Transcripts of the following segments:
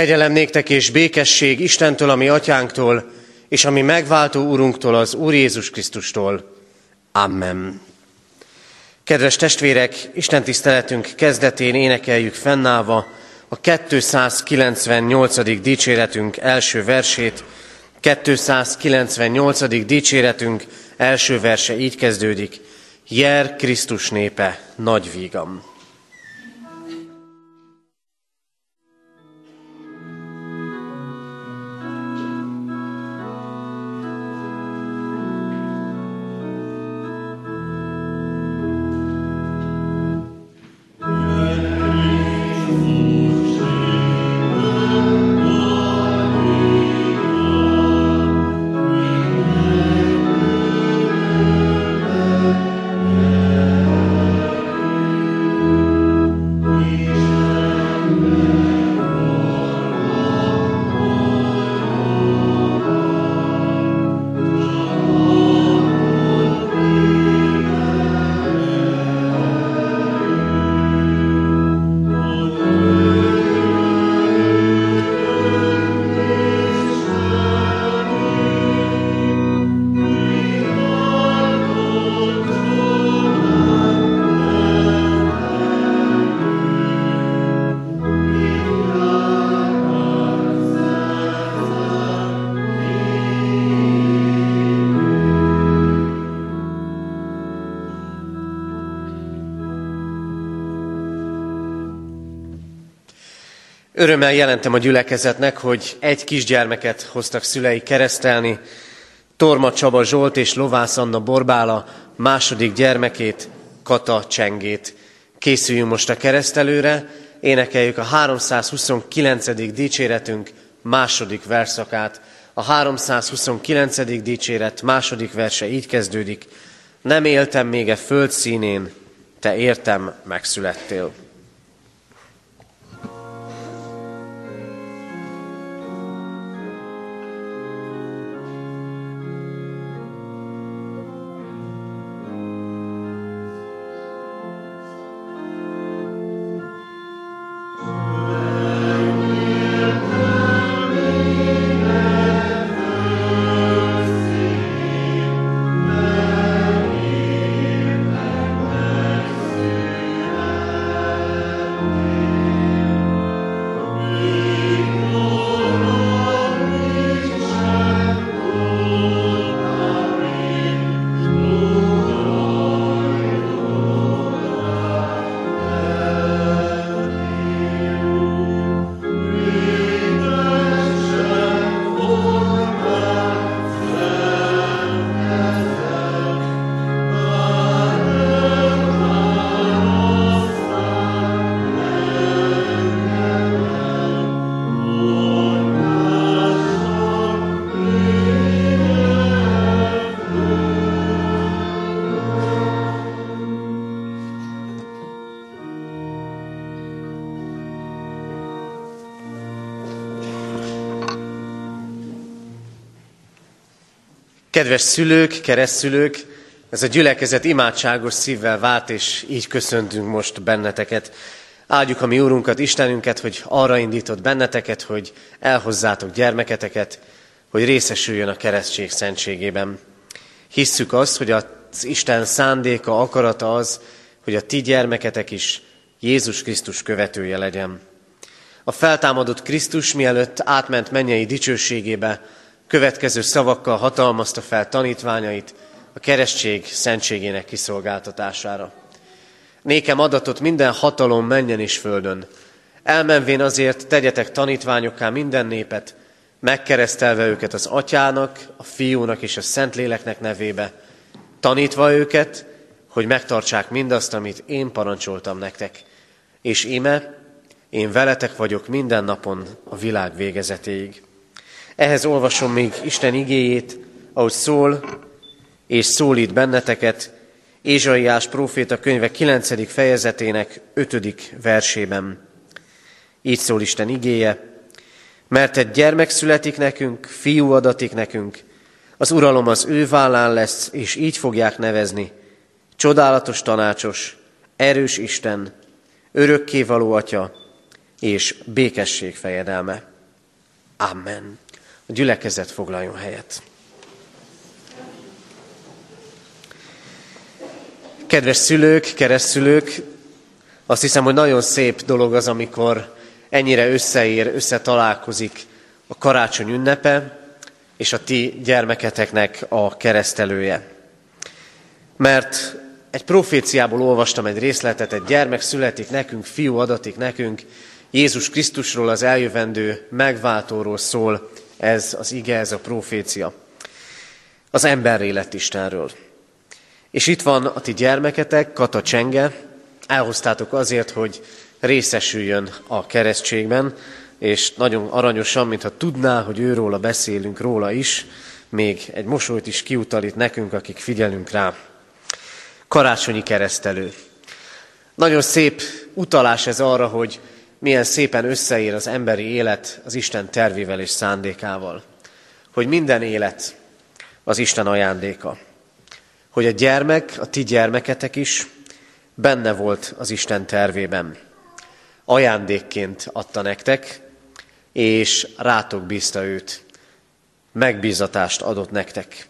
Kegyelem néktek és békesség Istentől, ami atyánktól, és ami megváltó úrunktól, az Úr Jézus Krisztustól. Amen. Kedves testvérek, Isten tiszteletünk kezdetén énekeljük fennállva a 298. dicséretünk első versét. 298. dicséretünk első verse így kezdődik. Jer Krisztus népe, nagy vígam. Örömmel jelentem a gyülekezetnek, hogy egy kisgyermeket hoztak szülei keresztelni, Torma Csaba Zsolt és Lovász Anna Borbála második gyermekét, Kata Csengét. Készüljünk most a keresztelőre, énekeljük a 329. dicséretünk második verszakát. A 329. dicséret második verse így kezdődik. Nem éltem még e föld színén, te értem megszülettél. Kedves szülők, keresztszülők, ez a gyülekezet imádságos szívvel vált, és így köszöntünk most benneteket. Áldjuk a mi Úrunkat, Istenünket, hogy arra indított benneteket, hogy elhozzátok gyermeketeket, hogy részesüljön a keresztség szentségében. Hisszük azt, hogy az Isten szándéka, akarata az, hogy a ti gyermeketek is Jézus Krisztus követője legyen. A feltámadott Krisztus mielőtt átment mennyei dicsőségébe, következő szavakkal hatalmazta fel tanítványait a keresztség szentségének kiszolgáltatására. Nékem adatot minden hatalom menjen és földön. Elmenvén azért tegyetek tanítványokká minden népet, megkeresztelve őket az atyának, a fiúnak és a szentléleknek nevébe, tanítva őket, hogy megtartsák mindazt, amit én parancsoltam nektek. És íme, én veletek vagyok minden napon a világ végezetéig. Ehhez olvasom még Isten igéjét, ahogy szól és szólít benneteket, Ézsaiás próféta könyve 9. fejezetének 5. versében. Így szól Isten igéje, mert egy gyermek születik nekünk, fiú adatik nekünk, az uralom az ő vállán lesz, és így fogják nevezni. Csodálatos tanácsos, erős Isten, örökkévaló atya, és békesség fejedelme. Amen. A gyülekezet foglaljon helyet. Kedves szülők, keresztülők, azt hiszem, hogy nagyon szép dolog az, amikor ennyire összeér, összetalálkozik a karácsony ünnepe, és a ti gyermeketeknek a keresztelője. Mert egy proféciából olvastam egy részletet, egy gyermek születik nekünk, fiú adatik nekünk, Jézus Krisztusról, az eljövendő megváltóról szól ez az ige, ez a profécia. Az emberré lett Istenről. És itt van a ti gyermeketek, Kata Csenge, elhoztátok azért, hogy részesüljön a keresztségben, és nagyon aranyosan, mintha tudná, hogy őróla beszélünk róla is, még egy mosolyt is kiutalít nekünk, akik figyelünk rá. Karácsonyi keresztelő. Nagyon szép utalás ez arra, hogy milyen szépen összeér az emberi élet az Isten tervével és szándékával. Hogy minden élet az Isten ajándéka. Hogy a gyermek, a ti gyermeketek is benne volt az Isten tervében. Ajándékként adta nektek, és rátok bízta őt. Megbízatást adott nektek.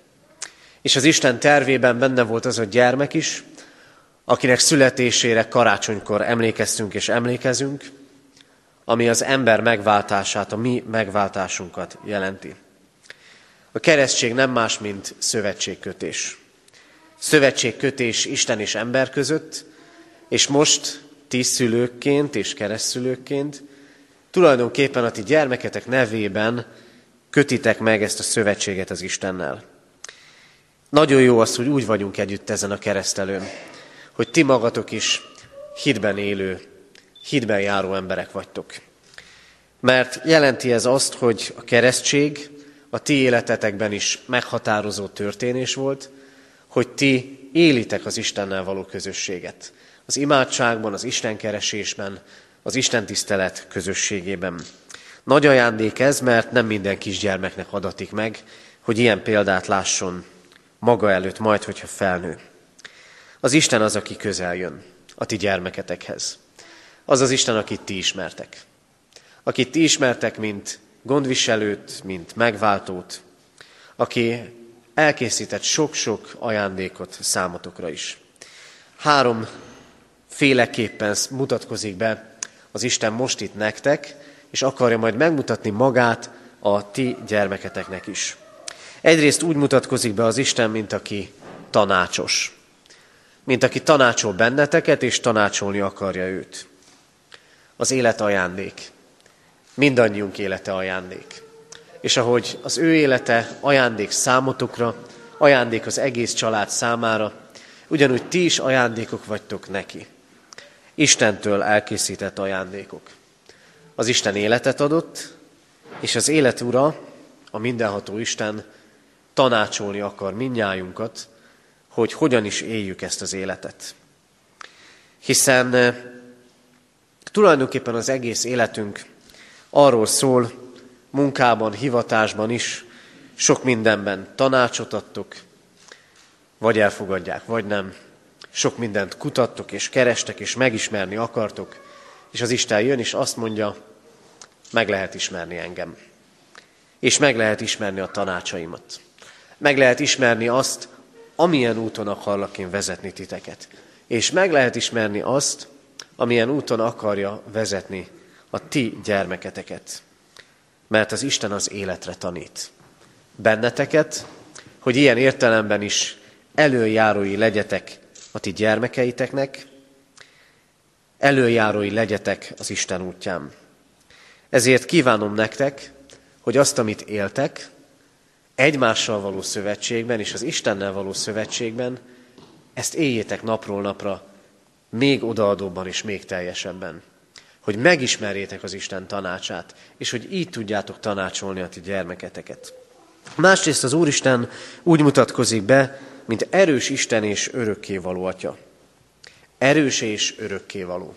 És az Isten tervében benne volt az a gyermek is, akinek születésére karácsonykor emlékeztünk és emlékezünk, ami az ember megváltását, a mi megváltásunkat jelenti. A keresztség nem más, mint szövetségkötés. Szövetségkötés Isten és ember között, és most ti szülőkként és keresztülőkként tulajdonképpen a ti gyermeketek nevében kötitek meg ezt a szövetséget az Istennel. Nagyon jó az, hogy úgy vagyunk együtt ezen a keresztelőn, hogy ti magatok is hitben élő, hitben járó emberek vagytok. Mert jelenti ez azt, hogy a keresztség a ti életetekben is meghatározó történés volt, hogy ti élitek az Istennel való közösséget. Az imádságban, az Istenkeresésben, az Isten tisztelet közösségében. Nagy ajándék ez, mert nem minden kisgyermeknek adatik meg, hogy ilyen példát lásson maga előtt, majd, hogyha felnő. Az Isten az, aki közel jön a ti gyermeketekhez. Az az Isten, akit ti ismertek. Akit ti ismertek, mint gondviselőt, mint megváltót, aki elkészített sok-sok ajándékot számotokra is. Három féleképpen mutatkozik be az Isten most itt nektek, és akarja majd megmutatni magát a ti gyermeketeknek is. Egyrészt úgy mutatkozik be az Isten, mint aki tanácsos. Mint aki tanácsol benneteket, és tanácsolni akarja őt. Az élet ajándék. Mindannyiunk élete ajándék. És ahogy az ő élete ajándék számotokra, ajándék az egész család számára, ugyanúgy ti is ajándékok vagytok neki. Istentől elkészített ajándékok. Az Isten életet adott, és az élet ura, a mindenható Isten tanácsolni akar minnyájunkat, hogy hogyan is éljük ezt az életet. Hiszen tulajdonképpen az egész életünk arról szól, munkában, hivatásban is, sok mindenben tanácsot adtok, vagy elfogadják, vagy nem. Sok mindent kutattok és kerestek, és megismerni akartok, és az Isten jön, és azt mondja, meg lehet ismerni engem. És meg lehet ismerni a tanácsaimat. Meg lehet ismerni azt, amilyen úton akarlak én vezetni titeket. És meg lehet ismerni azt, amilyen úton akarja vezetni a ti gyermeketeket. Mert az Isten az életre tanít. Benneteket, hogy ilyen értelemben is előjárói legyetek a ti gyermekeiteknek, előjárói legyetek az Isten útján. Ezért kívánom nektek, hogy azt, amit éltek, egymással való szövetségben és az Istennel való szövetségben, ezt éljétek napról napra még odaadóbban és még teljesebben. Hogy megismerjétek az Isten tanácsát, és hogy így tudjátok tanácsolni a ti gyermeketeket. Másrészt az Úristen úgy mutatkozik be, mint erős Isten és örökkévaló atya. Erős és örökkévaló.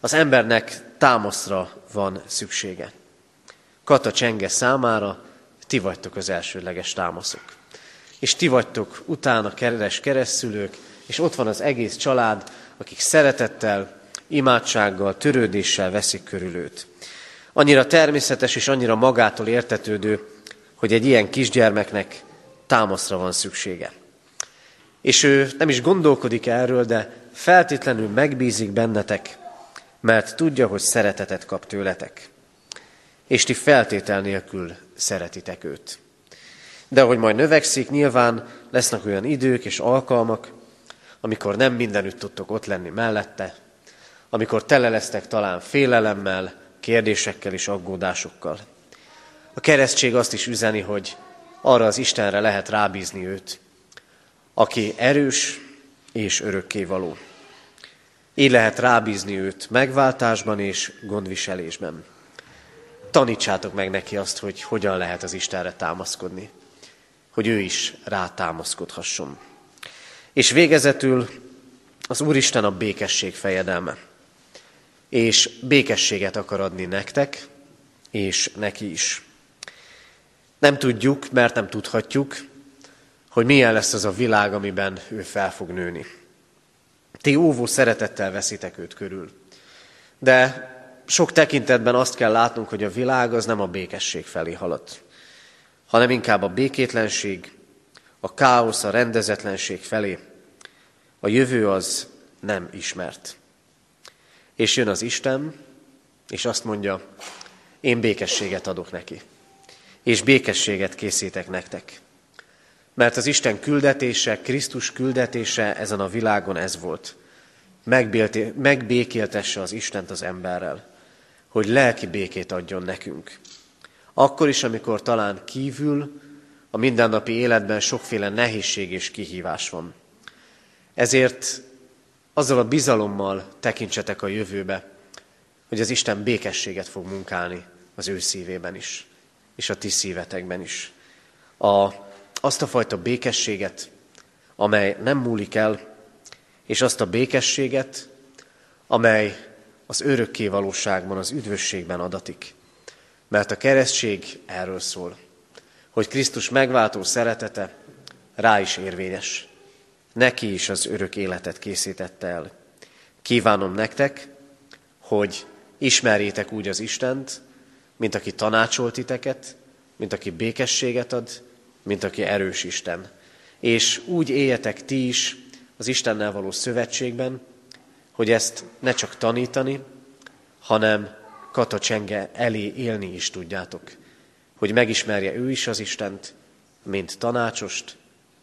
Az embernek támaszra van szüksége. Kata csenge számára ti vagytok az elsődleges támaszok. És ti vagytok utána keres keresztülők, és ott van az egész család, akik szeretettel, imádsággal, törődéssel veszik körül őt. Annyira természetes és annyira magától értetődő, hogy egy ilyen kisgyermeknek támaszra van szüksége. És ő nem is gondolkodik erről, de feltétlenül megbízik bennetek, mert tudja, hogy szeretetet kap tőletek. És ti feltétel nélkül szeretitek őt. De ahogy majd növekszik, nyilván lesznek olyan idők és alkalmak, amikor nem mindenütt tudtok ott lenni mellette, amikor tele lesztek talán félelemmel, kérdésekkel és aggódásokkal. A keresztség azt is üzeni, hogy arra az Istenre lehet rábízni őt, aki erős és örökkévaló. Így lehet rábízni őt megváltásban és gondviselésben. Tanítsátok meg neki azt, hogy hogyan lehet az Istenre támaszkodni, hogy ő is rátámaszkodhasson. És végezetül az Úristen a békesség fejedelme. És békességet akar adni nektek, és neki is. Nem tudjuk, mert nem tudhatjuk, hogy milyen lesz az a világ, amiben ő fel fog nőni. Ti óvó szeretettel veszitek őt körül. De sok tekintetben azt kell látnunk, hogy a világ az nem a békesség felé halad, hanem inkább a békétlenség, a káosz, a rendezetlenség felé. A jövő az nem ismert. És jön az Isten, és azt mondja, én békességet adok neki, és békességet készítek nektek. Mert az Isten küldetése, Krisztus küldetése ezen a világon ez volt. Megbékéltesse az Istent az emberrel, hogy lelki békét adjon nekünk. Akkor is, amikor talán kívül a mindennapi életben sokféle nehézség és kihívás van. Ezért azzal a bizalommal tekintsetek a jövőbe, hogy az Isten békességet fog munkálni az ő szívében is, és a ti szívetekben is. A azt a fajta békességet, amely nem múlik el, és azt a békességet, amely az örökké valóságban, az üdvösségben adatik. Mert a keresztség erről szól, hogy Krisztus megváltó szeretete rá is érvényes. Neki is az örök életet készítette el. Kívánom nektek, hogy ismerjétek úgy az Istent, mint aki tanácsolt titeket, mint aki békességet ad, mint aki erős Isten. És úgy éljetek ti is az Istennel való szövetségben, hogy ezt ne csak tanítani, hanem katacsenge elé élni is tudjátok. Hogy megismerje ő is az Istent, mint tanácsost,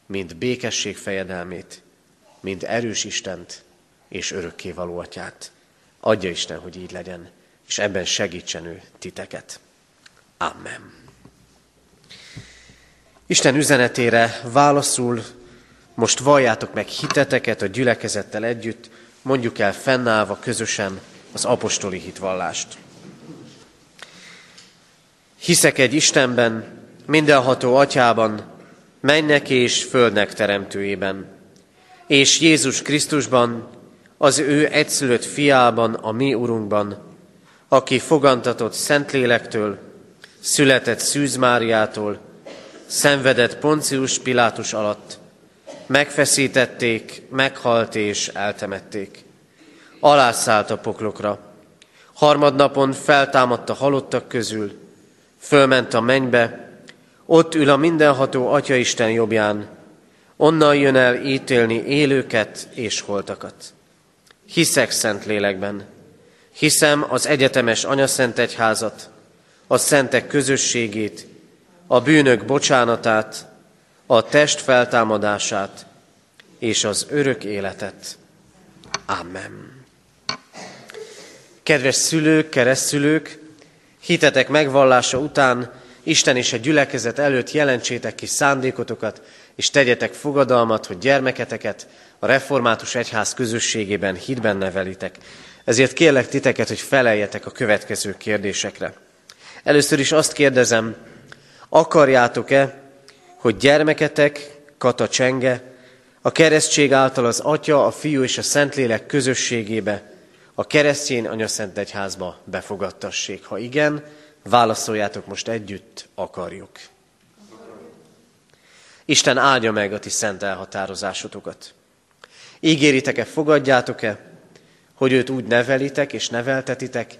mint békesség fejedelmét, mint erős Istent és örökkévaló atyát. Adja Isten, hogy így legyen, és ebben segítsen ő titeket. Amen. Isten üzenetére válaszul most valljátok meg hiteteket a gyülekezettel együtt, mondjuk el fennállva közösen az apostoli hitvallást. Hiszek egy Istenben, mindenható atyában, mennek és földnek teremtőjében, és Jézus Krisztusban, az ő egyszülött fiában, a mi Urunkban, aki fogantatott Szentlélektől, született Szűz Máriától, szenvedett Poncius Pilátus alatt, megfeszítették, meghalt és eltemették. Alászállt a poklokra. Harmadnapon feltámadt a halottak közül, fölment a mennybe, ott ül a mindenható Atya Isten jobbján, onnan jön el ítélni élőket és holtakat. Hiszek szent lélekben, hiszem az egyetemes anyaszent egyházat, a szentek közösségét, a bűnök bocsánatát, a test feltámadását és az örök életet. Amen. Kedves szülők, keresztszülők, hitetek megvallása után Isten és a gyülekezet előtt jelentsétek ki szándékotokat, és tegyetek fogadalmat, hogy gyermeketeket a református egyház közösségében hitben nevelitek. Ezért kérlek titeket, hogy feleljetek a következő kérdésekre. Először is azt kérdezem, Akarjátok-e, hogy gyermeketek, Kata Csenge, a keresztség által az Atya, a Fiú és a Szentlélek közösségébe, a keresztény anyaszent egyházba befogadtassék? Ha igen, válaszoljátok most együtt, akarjuk. Isten áldja meg a ti szent elhatározásotokat. Ígéritek-e, fogadjátok-e, hogy őt úgy nevelitek és neveltetitek,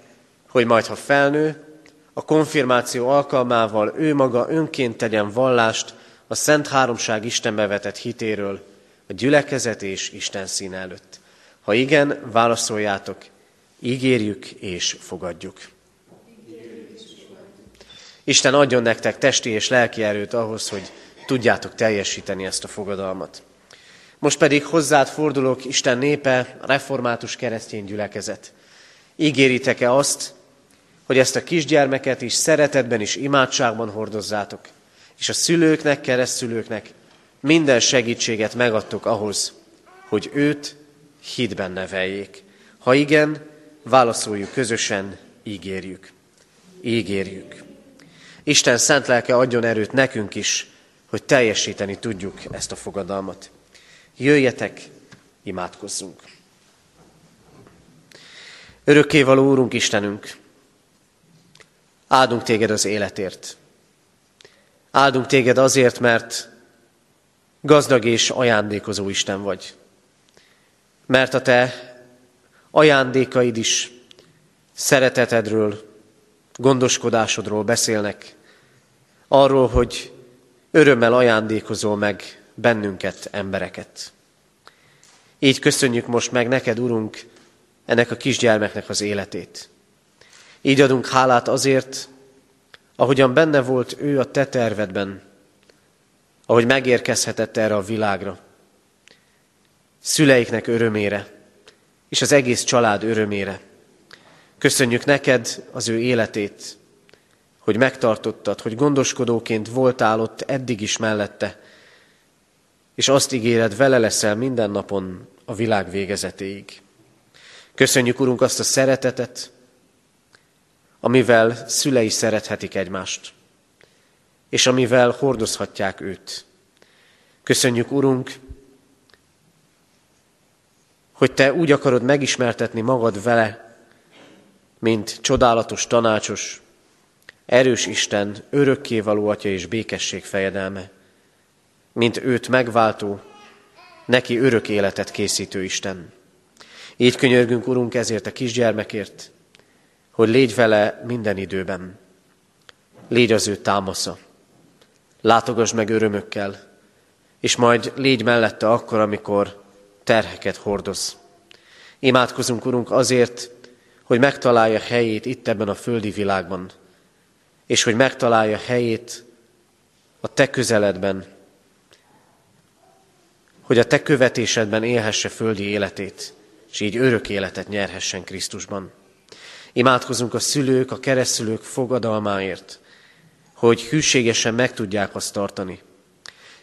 hogy majd, ha felnő, a konfirmáció alkalmával ő maga önként tegyen vallást a Szent Háromság Istenbe vetett hitéről, a gyülekezet és Isten szín előtt. Ha igen, válaszoljátok, ígérjük és fogadjuk. Isten adjon nektek testi és lelki erőt ahhoz, hogy tudjátok teljesíteni ezt a fogadalmat. Most pedig hozzád fordulok, Isten népe, református keresztény gyülekezet. Ígéritek-e azt, hogy ezt a kisgyermeket is szeretetben és imádságban hordozzátok, és a szülőknek, keresztülőknek minden segítséget megadtok ahhoz, hogy őt hitben neveljék. Ha igen, válaszoljuk közösen, ígérjük. Ígérjük. Isten szent lelke adjon erőt nekünk is, hogy teljesíteni tudjuk ezt a fogadalmat. Jöjjetek, imádkozzunk. Örökkévaló Úrunk Istenünk, áldunk téged az életért. Áldunk téged azért, mert gazdag és ajándékozó Isten vagy. Mert a te ajándékaid is szeretetedről, gondoskodásodról beszélnek, arról, hogy örömmel ajándékozol meg bennünket, embereket. Így köszönjük most meg neked, Urunk, ennek a kisgyermeknek az életét. Így adunk hálát azért, ahogyan benne volt ő a te tervedben, ahogy megérkezhetett erre a világra. Szüleiknek örömére, és az egész család örömére. Köszönjük neked az ő életét, hogy megtartottad, hogy gondoskodóként voltál ott eddig is mellette, és azt ígéred, vele leszel minden napon a világ végezetéig. Köszönjük, Urunk, azt a szeretetet, amivel szülei szerethetik egymást, és amivel hordozhatják őt. Köszönjük, Urunk, hogy Te úgy akarod megismertetni magad vele, mint csodálatos, tanácsos, erős Isten, örökkévaló Atya és békesség fejedelme, mint őt megváltó, neki örök életet készítő Isten. Így könyörgünk, Urunk, ezért a kisgyermekért, hogy légy vele minden időben. Légy az ő támasza. Látogass meg örömökkel, és majd légy mellette akkor, amikor terheket hordoz. Imádkozunk, Urunk, azért, hogy megtalálja helyét itt ebben a földi világban, és hogy megtalálja helyét a Te közeledben, hogy a Te követésedben élhesse földi életét, és így örök életet nyerhessen Krisztusban. Imádkozunk a szülők, a keresztülők fogadalmáért, hogy hűségesen meg tudják azt tartani.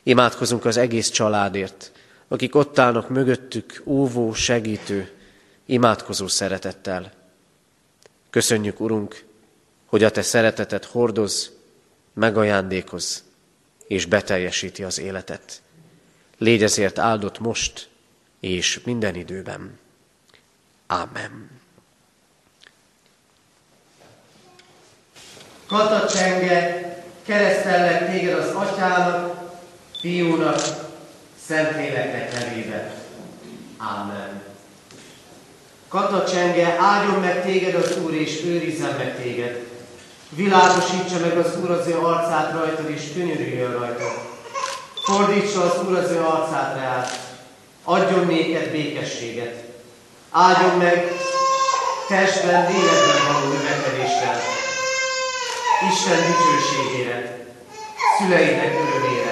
Imádkozunk az egész családért, akik ott állnak mögöttük, óvó, segítő, imádkozó szeretettel. Köszönjük, Urunk, hogy a Te szeretetet hordoz, megajándékoz és beteljesíti az életet. Légy ezért áldott most és minden időben. Ámen. Katacsenge, keresztellek téged az atyának, fiúnak, szentléleknek nevébe. Amen. Katacsenge, áldjon meg téged az Úr, és őrizzen meg téged. Világosítsa meg az Úr az ő arcát rajtad, és könyörüljön rajtad. Fordítsa az Úr az ő arcát reát, adjon néked békességet. Áldjon meg testben, lélekben való növekedéssel. Isten dicsőségére, szüleidnek örömére,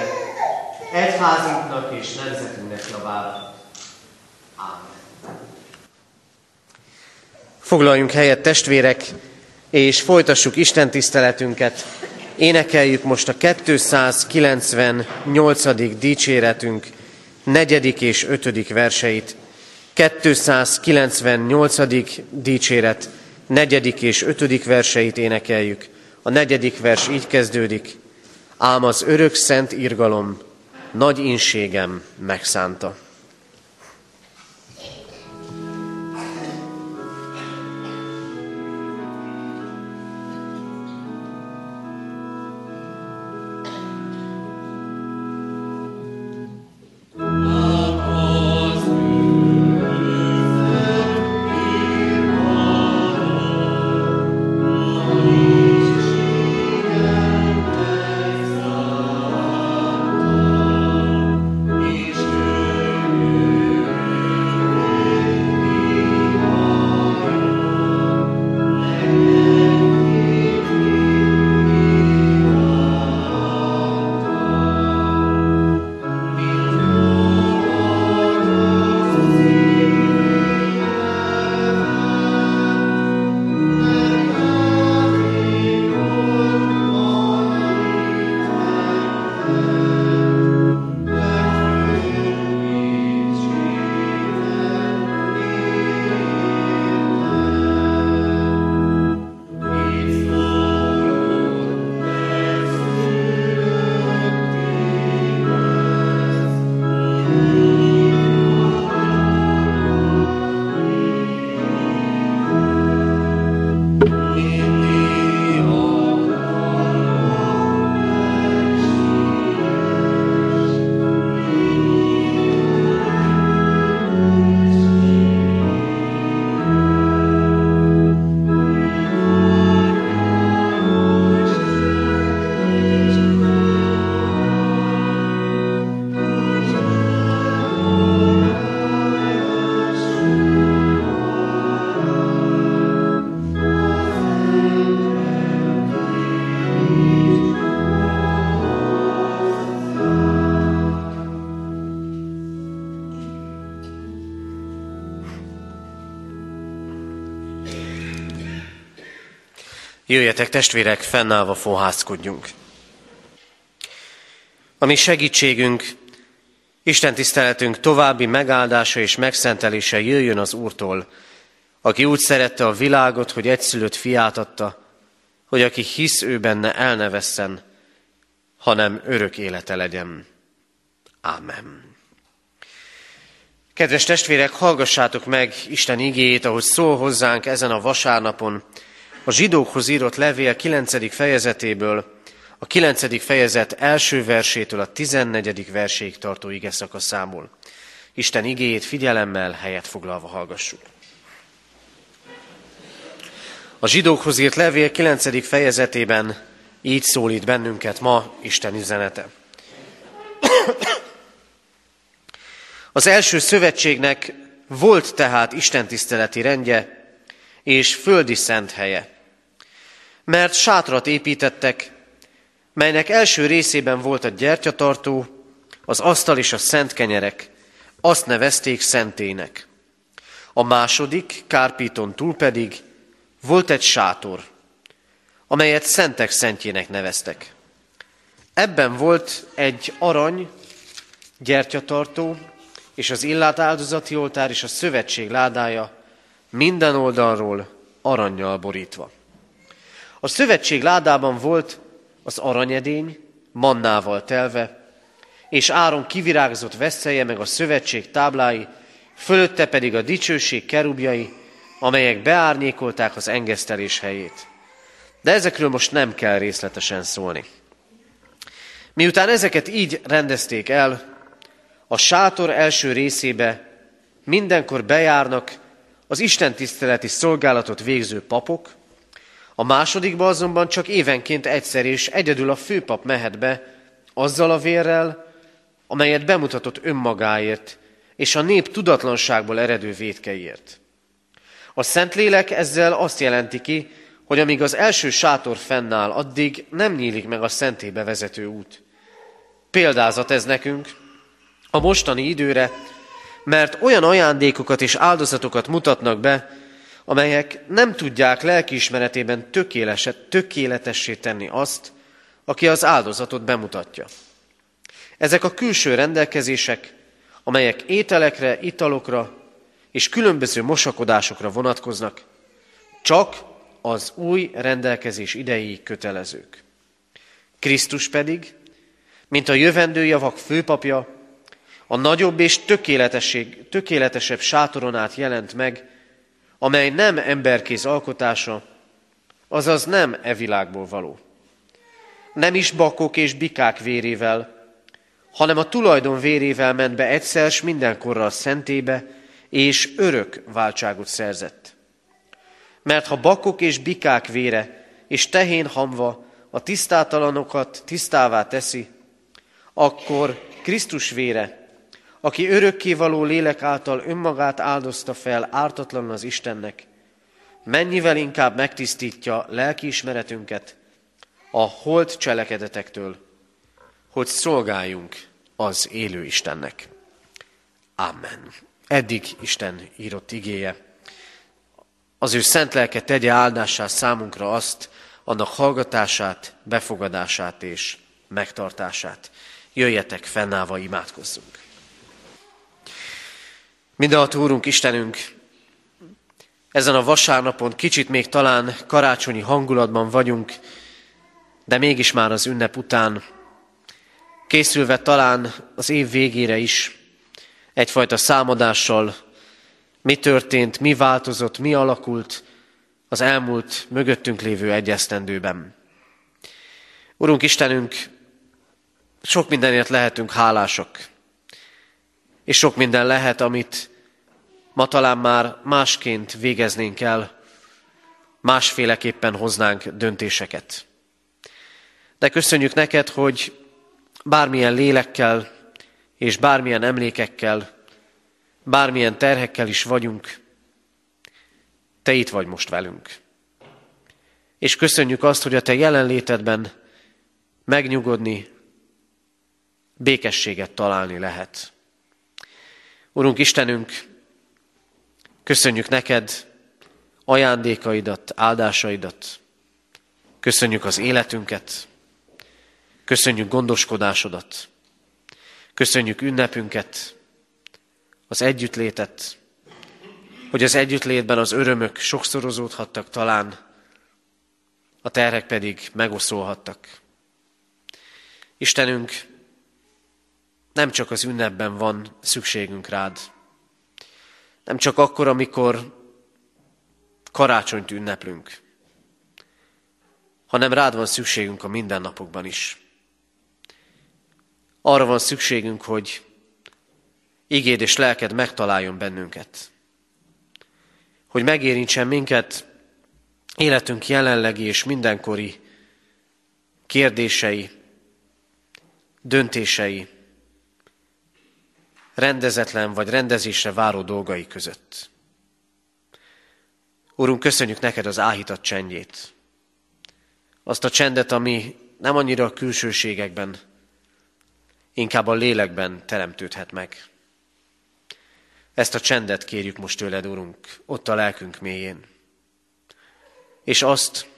egyházunknak és nemzetünknek javára. Amen. Foglaljunk helyet, testvérek, és folytassuk Isten tiszteletünket. Énekeljük most a 298. dicséretünk negyedik és ötödik verseit. 298. dicséret negyedik és ötödik verseit énekeljük. A negyedik vers így kezdődik. Ám az örök szent irgalom nagy inségem megszánta. Jöjjetek testvérek, fennállva fohászkodjunk. A mi segítségünk, Isten tiszteletünk további megáldása és megszentelése jöjjön az Úrtól, aki úgy szerette a világot, hogy egyszülött fiát adta, hogy aki hisz ő benne el ne vesszen, hanem örök élete legyen. Ámen. Kedves testvérek, hallgassátok meg Isten igéjét, ahogy szól hozzánk ezen a vasárnapon, a zsidókhoz írott levél 9. fejezetéből, a 9. fejezet első versétől a 14. verséig tartó ige szakaszából. Isten igéjét figyelemmel helyet foglalva hallgassuk. A zsidókhoz írt levél 9. fejezetében így szólít bennünket ma Isten üzenete. Az első szövetségnek volt tehát istentiszteleti rendje és földi szent helye. Mert sátrat építettek, melynek első részében volt a gyertyatartó, az asztal és a szent kenyerek, azt nevezték szentének. A második, Kárpíton túl pedig volt egy sátor, amelyet szentek szentjének neveztek. Ebben volt egy arany gyertyatartó, és az illát áldozati oltár és a szövetség ládája minden oldalról aranyjal borítva. A szövetség ládában volt az aranyedény, mannával telve, és Áron kivirágzott veszélye meg a szövetség táblái, fölötte pedig a dicsőség kerubjai, amelyek beárnyékolták az engesztelés helyét. De ezekről most nem kell részletesen szólni. Miután ezeket így rendezték el, a sátor első részébe mindenkor bejárnak az Isten tiszteleti szolgálatot végző papok, a másodikba azonban csak évenként egyszer és egyedül a főpap mehet be azzal a vérrel, amelyet bemutatott önmagáért és a nép tudatlanságból eredő védkeiért. A Szentlélek ezzel azt jelenti ki, hogy amíg az első sátor fennáll, addig nem nyílik meg a szentébe vezető út. Példázat ez nekünk a mostani időre, mert olyan ajándékokat és áldozatokat mutatnak be, amelyek nem tudják lelkiismeretében tökéletessé tenni azt, aki az áldozatot bemutatja. Ezek a külső rendelkezések, amelyek ételekre, italokra és különböző mosakodásokra vonatkoznak, csak az új rendelkezés idejéig kötelezők. Krisztus pedig, mint a jövendő javak főpapja, a nagyobb és tökéletesebb sátoron át jelent meg, amely nem emberkéz alkotása, azaz nem e világból való. Nem is bakok és bikák vérével, hanem a tulajdon vérével ment be egyszer s mindenkorra a szentébe, és örök váltságot szerzett. Mert ha bakok és bikák vére, és tehén hamva a tisztátalanokat tisztává teszi, akkor Krisztus vére, aki örökkévaló lélek által önmagát áldozta fel ártatlanul az Istennek, mennyivel inkább megtisztítja lelkiismeretünket a holt cselekedetektől, hogy szolgáljunk az élő Istennek. Amen. Eddig Isten írott igéje. Az ő szent lelke tegye áldássá számunkra azt, annak hallgatását, befogadását és megtartását. Jöjjetek, fennállva imádkozzunk. Mindenható Úrunk, Istenünk, ezen a vasárnapon kicsit még talán karácsonyi hangulatban vagyunk, de mégis már az ünnep után, készülve talán az év végére is, egyfajta számadással, mi történt, mi változott, mi alakult az elmúlt mögöttünk lévő egyesztendőben. Urunk Istenünk, sok mindenért lehetünk hálásak és sok minden lehet, amit ma talán már másként végeznénk el, másféleképpen hoznánk döntéseket. De köszönjük neked, hogy bármilyen lélekkel és bármilyen emlékekkel, bármilyen terhekkel is vagyunk, te itt vagy most velünk. És köszönjük azt, hogy a te jelenlétedben megnyugodni, békességet találni lehet. Urunk Istenünk, köszönjük neked ajándékaidat, áldásaidat. köszönjük az életünket, köszönjük gondoskodásodat, köszönjük ünnepünket, az együttlétet, hogy az együttlétben az örömök sokszorozódhattak talán, a terhek pedig megoszolhattak. Istenünk, nem csak az ünnepben van szükségünk rád, nem csak akkor, amikor karácsonyt ünneplünk, hanem rád van szükségünk a mindennapokban is. Arra van szükségünk, hogy igéd és lelked megtaláljon bennünket. Hogy megérintsen minket életünk jelenlegi és mindenkori kérdései, döntései, rendezetlen vagy rendezésre váró dolgai között. Úrunk, köszönjük neked az áhítat csendjét. Azt a csendet, ami nem annyira a külsőségekben, inkább a lélekben teremtődhet meg. Ezt a csendet kérjük most tőled, Urunk, ott a lelkünk mélyén. És azt,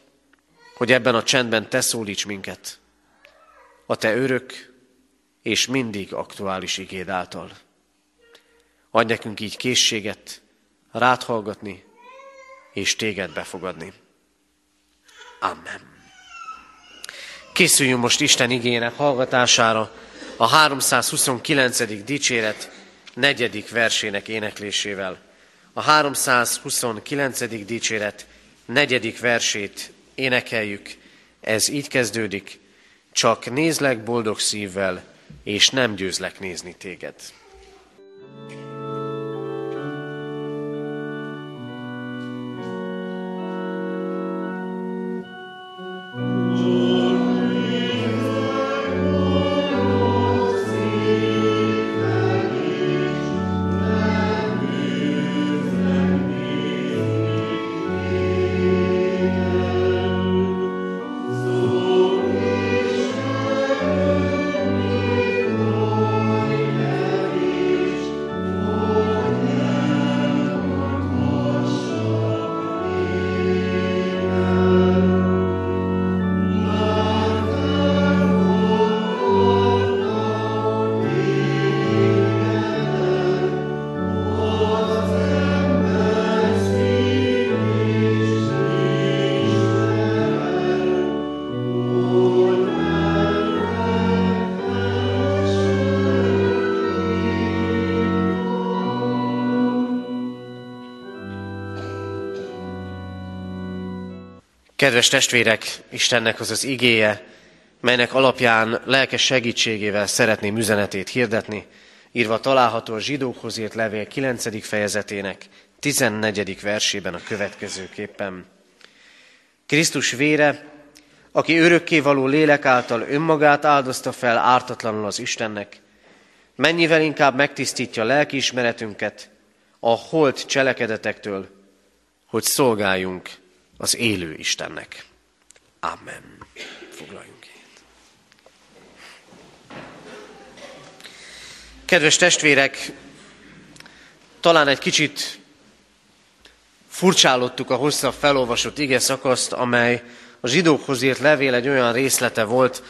hogy ebben a csendben te szólíts minket, a te örök és mindig aktuális igéd által. Adj nekünk így készséget rád és téged befogadni. Amen. Készüljünk most Isten igének hallgatására a 329. dicséret negyedik versének éneklésével. A 329. dicséret negyedik versét énekeljük. Ez így kezdődik. Csak nézlek boldog szívvel, és nem győzlek nézni téged. Kedves testvérek, Istennek az az igéje, melynek alapján lelkes segítségével szeretném üzenetét hirdetni, írva található a zsidókhoz írt levél 9. fejezetének 14. versében a következőképpen. Krisztus vére, aki örökkévaló lélek által önmagát áldozta fel ártatlanul az Istennek, mennyivel inkább megtisztítja lelkiismeretünket a holt cselekedetektől, hogy szolgáljunk az élő Istennek. Amen. Foglaljunk itt. Kedves testvérek, talán egy kicsit furcsálottuk a hosszabb felolvasott ige szakaszt, amely a zsidókhoz írt levél egy olyan részlete volt,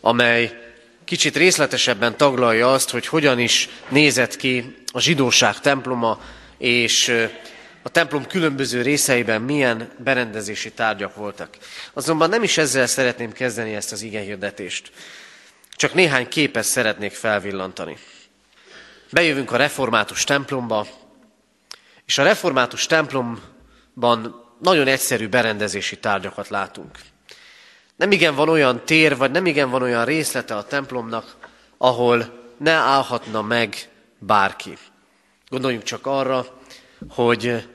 amely kicsit részletesebben taglalja azt, hogy hogyan is nézett ki a zsidóság temploma, és a templom különböző részeiben milyen berendezési tárgyak voltak. Azonban nem is ezzel szeretném kezdeni ezt az igehirdetést. Csak néhány képet szeretnék felvillantani. Bejövünk a református templomba, és a református templomban nagyon egyszerű berendezési tárgyakat látunk. Nem igen van olyan tér, vagy nem igen van olyan részlete a templomnak, ahol ne állhatna meg bárki. Gondoljunk csak arra, hogy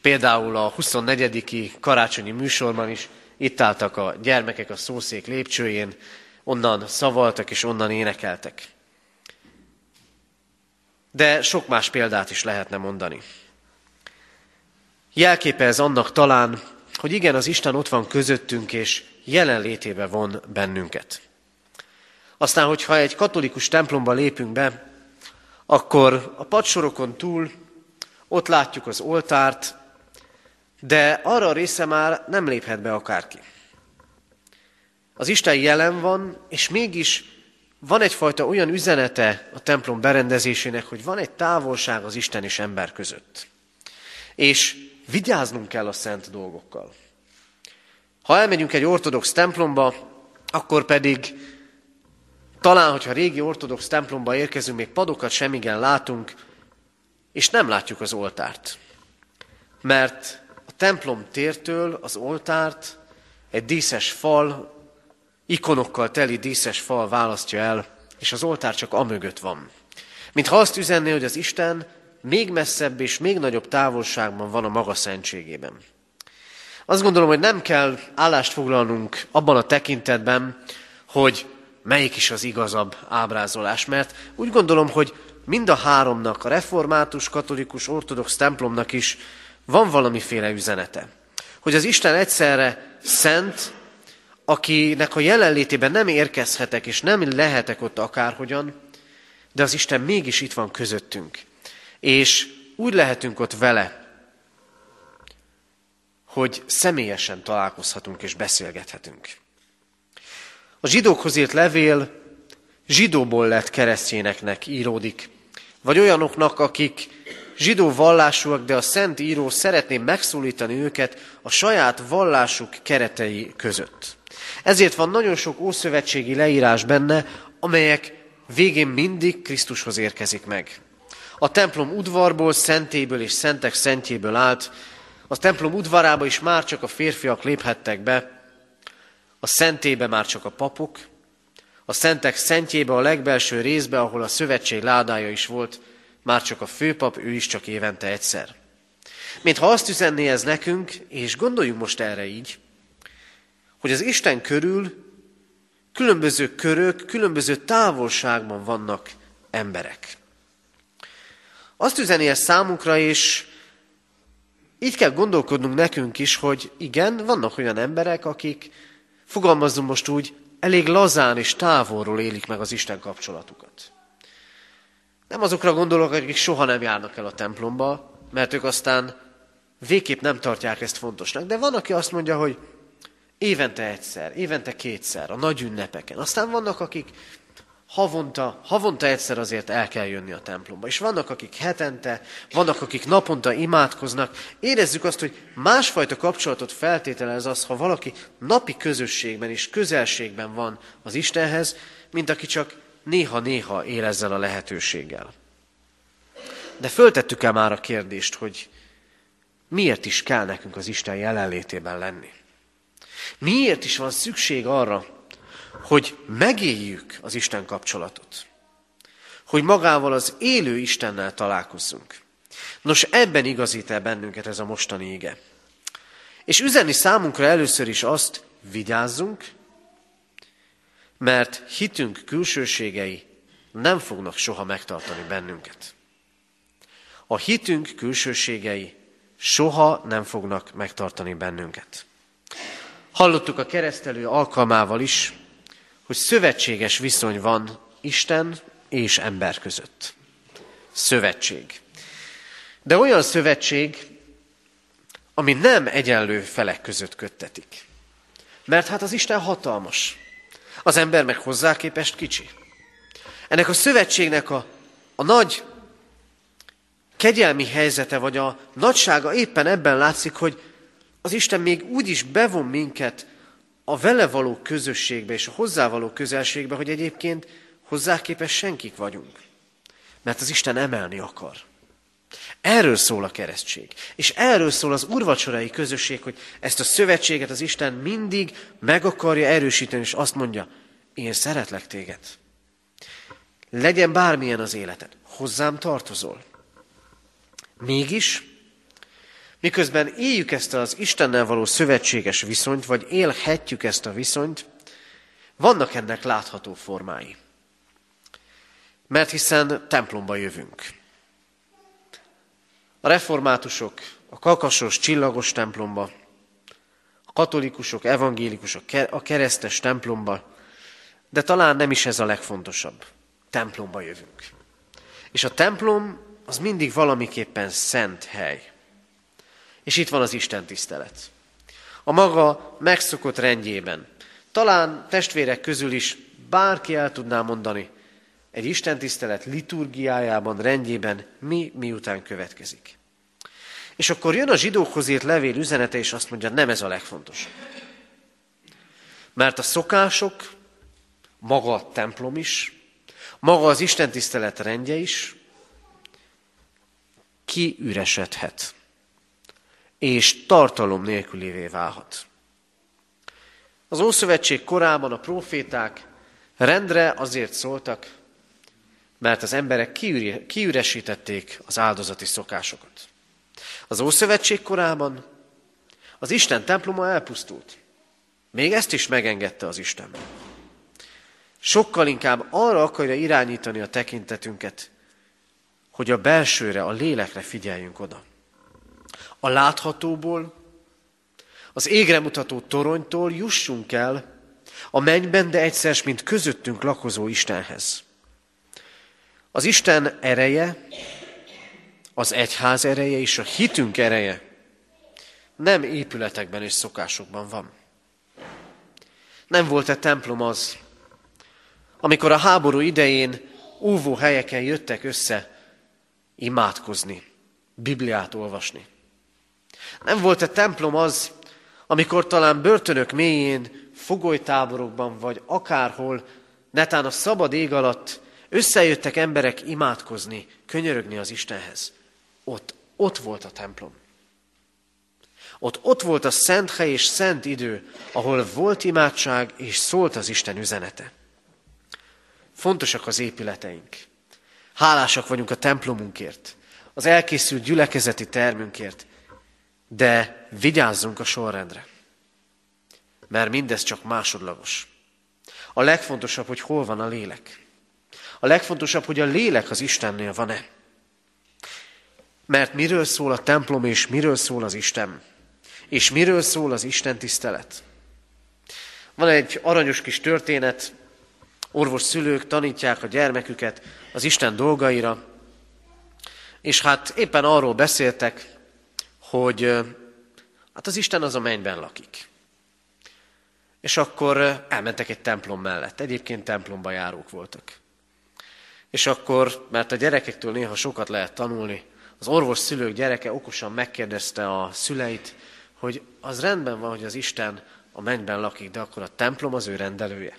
például a 24. karácsonyi műsorban is itt álltak a gyermekek a szószék lépcsőjén, onnan szavaltak és onnan énekeltek. De sok más példát is lehetne mondani. Jelképe ez annak talán, hogy igen, az Isten ott van közöttünk, és jelenlétébe von bennünket. Aztán, hogyha egy katolikus templomba lépünk be, akkor a padsorokon túl ott látjuk az oltárt, de arra a része már nem léphet be akárki. Az Isten jelen van, és mégis van egyfajta olyan üzenete a templom berendezésének, hogy van egy távolság az Isten és ember között. És vigyáznunk kell a szent dolgokkal. Ha elmegyünk egy ortodox templomba, akkor pedig talán, hogyha régi ortodox templomba érkezünk, még padokat sem igen látunk, és nem látjuk az oltárt. Mert a templom tértől az oltárt egy díszes fal, ikonokkal teli díszes fal választja el, és az oltár csak amögött van. Mintha azt üzenné, hogy az Isten még messzebb és még nagyobb távolságban van a maga szentségében. Azt gondolom, hogy nem kell állást foglalnunk abban a tekintetben, hogy melyik is az igazabb ábrázolás, mert úgy gondolom, hogy mind a háromnak, a református, katolikus, ortodox templomnak is van valamiféle üzenete. Hogy az Isten egyszerre szent, akinek a jelenlétében nem érkezhetek, és nem lehetek ott akárhogyan, de az Isten mégis itt van közöttünk. És úgy lehetünk ott vele, hogy személyesen találkozhatunk és beszélgethetünk. A zsidókhoz írt levél zsidóból lett keresztjéneknek íródik, vagy olyanoknak, akik zsidó vallásúak, de a Szent Író szeretné megszólítani őket a saját vallásuk keretei között. Ezért van nagyon sok ószövetségi leírás benne, amelyek végén mindig Krisztushoz érkezik meg. A templom udvarból, szentéből és szentek szentjéből állt, a templom udvarába is már csak a férfiak léphettek be, a szentébe már csak a papok, a szentek szentjébe, a legbelső részbe, ahol a szövetség ládája is volt, már csak a főpap, ő is csak évente egyszer. Mintha azt üzenné ez nekünk, és gondoljunk most erre így, hogy az Isten körül különböző körök, különböző távolságban vannak emberek. Azt üzeni ez számunkra, és így kell gondolkodnunk nekünk is, hogy igen, vannak olyan emberek, akik, fogalmazom most úgy, elég lazán és távolról élik meg az Isten kapcsolatukat. Nem azokra gondolok, akik soha nem járnak el a templomba, mert ők aztán végképp nem tartják ezt fontosnak. De van, aki azt mondja, hogy évente egyszer, évente kétszer, a nagy ünnepeken. Aztán vannak, akik havonta, havonta egyszer azért el kell jönni a templomba. És vannak, akik hetente, vannak, akik naponta imádkoznak. Érezzük azt, hogy másfajta kapcsolatot feltételez az, ha valaki napi közösségben és közelségben van az Istenhez, mint aki csak néha-néha él ezzel a lehetőséggel. De föltettük el már a kérdést, hogy miért is kell nekünk az Isten jelenlétében lenni? Miért is van szükség arra, hogy megéljük az Isten kapcsolatot? Hogy magával az élő Istennel találkozzunk. Nos, ebben igazít el bennünket ez a mostani ige. És üzenni számunkra először is azt, vigyázzunk, mert hitünk külsőségei nem fognak soha megtartani bennünket. A hitünk külsőségei soha nem fognak megtartani bennünket. Hallottuk a keresztelő alkalmával is, hogy szövetséges viszony van Isten és ember között. Szövetség. De olyan szövetség, ami nem egyenlő felek között köttetik. Mert hát az Isten hatalmas. Az ember meg hozzá képest kicsi. Ennek a szövetségnek a, a nagy kegyelmi helyzete, vagy a nagysága éppen ebben látszik, hogy az Isten még úgy is bevon minket a vele való közösségbe és a hozzá való közelségbe, hogy egyébként hozzá képes senkik vagyunk. Mert az Isten emelni akar. Erről szól a keresztség. És erről szól az urvacsorai közösség, hogy ezt a szövetséget az Isten mindig meg akarja erősíteni, és azt mondja, én szeretlek téged. Legyen bármilyen az életed, hozzám tartozol. Mégis, miközben éljük ezt az Istennel való szövetséges viszonyt, vagy élhetjük ezt a viszonyt, vannak ennek látható formái. Mert hiszen templomba jövünk. A reformátusok a kakasos, csillagos templomba, a katolikusok, evangélikusok a keresztes templomba, de talán nem is ez a legfontosabb. Templomba jövünk. És a templom az mindig valamiképpen szent hely. És itt van az Isten tisztelet. A maga megszokott rendjében. talán testvérek közül is bárki el tudná mondani, egy istentisztelet liturgiájában, rendjében mi miután következik. És akkor jön a zsidókhoz írt levél üzenete, és azt mondja, nem ez a legfontosabb. Mert a szokások, maga a templom is, maga az istentisztelet rendje is kiüresedhet, és tartalom nélkülévé válhat. Az Ószövetség korában a proféták rendre azért szóltak, mert az emberek kiüresítették az áldozati szokásokat. Az Ószövetség korában az Isten temploma elpusztult. Még ezt is megengedte az Isten. Sokkal inkább arra akarja irányítani a tekintetünket, hogy a belsőre, a lélekre figyeljünk oda. A láthatóból, az égre mutató toronytól jussunk el a mennyben, de egyszer, mint közöttünk lakozó Istenhez. Az Isten ereje, az egyház ereje és a hitünk ereje nem épületekben és szokásokban van. Nem volt-e templom az, amikor a háború idején óvó helyeken jöttek össze imádkozni, Bibliát olvasni. Nem volt-e templom az, amikor talán börtönök mélyén, fogolytáborokban vagy akárhol, netán a szabad ég alatt összejöttek emberek imádkozni, könyörögni az Istenhez. Ott, ott volt a templom. Ott, ott volt a szent hely és szent idő, ahol volt imádság és szólt az Isten üzenete. Fontosak az épületeink. Hálásak vagyunk a templomunkért, az elkészült gyülekezeti termünkért, de vigyázzunk a sorrendre, mert mindez csak másodlagos. A legfontosabb, hogy hol van a lélek. A legfontosabb, hogy a lélek az Istennél van-e. Mert miről szól a templom, és miről szól az Isten? És miről szól az Isten tisztelet? Van egy aranyos kis történet, orvos szülők tanítják a gyermeküket az Isten dolgaira, és hát éppen arról beszéltek, hogy hát az Isten az a mennyben lakik. És akkor elmentek egy templom mellett. Egyébként templomba járók voltak. És akkor, mert a gyerekektől néha sokat lehet tanulni, az orvos szülők gyereke okosan megkérdezte a szüleit, hogy az rendben van, hogy az Isten a mennyben lakik, de akkor a templom az ő rendelője.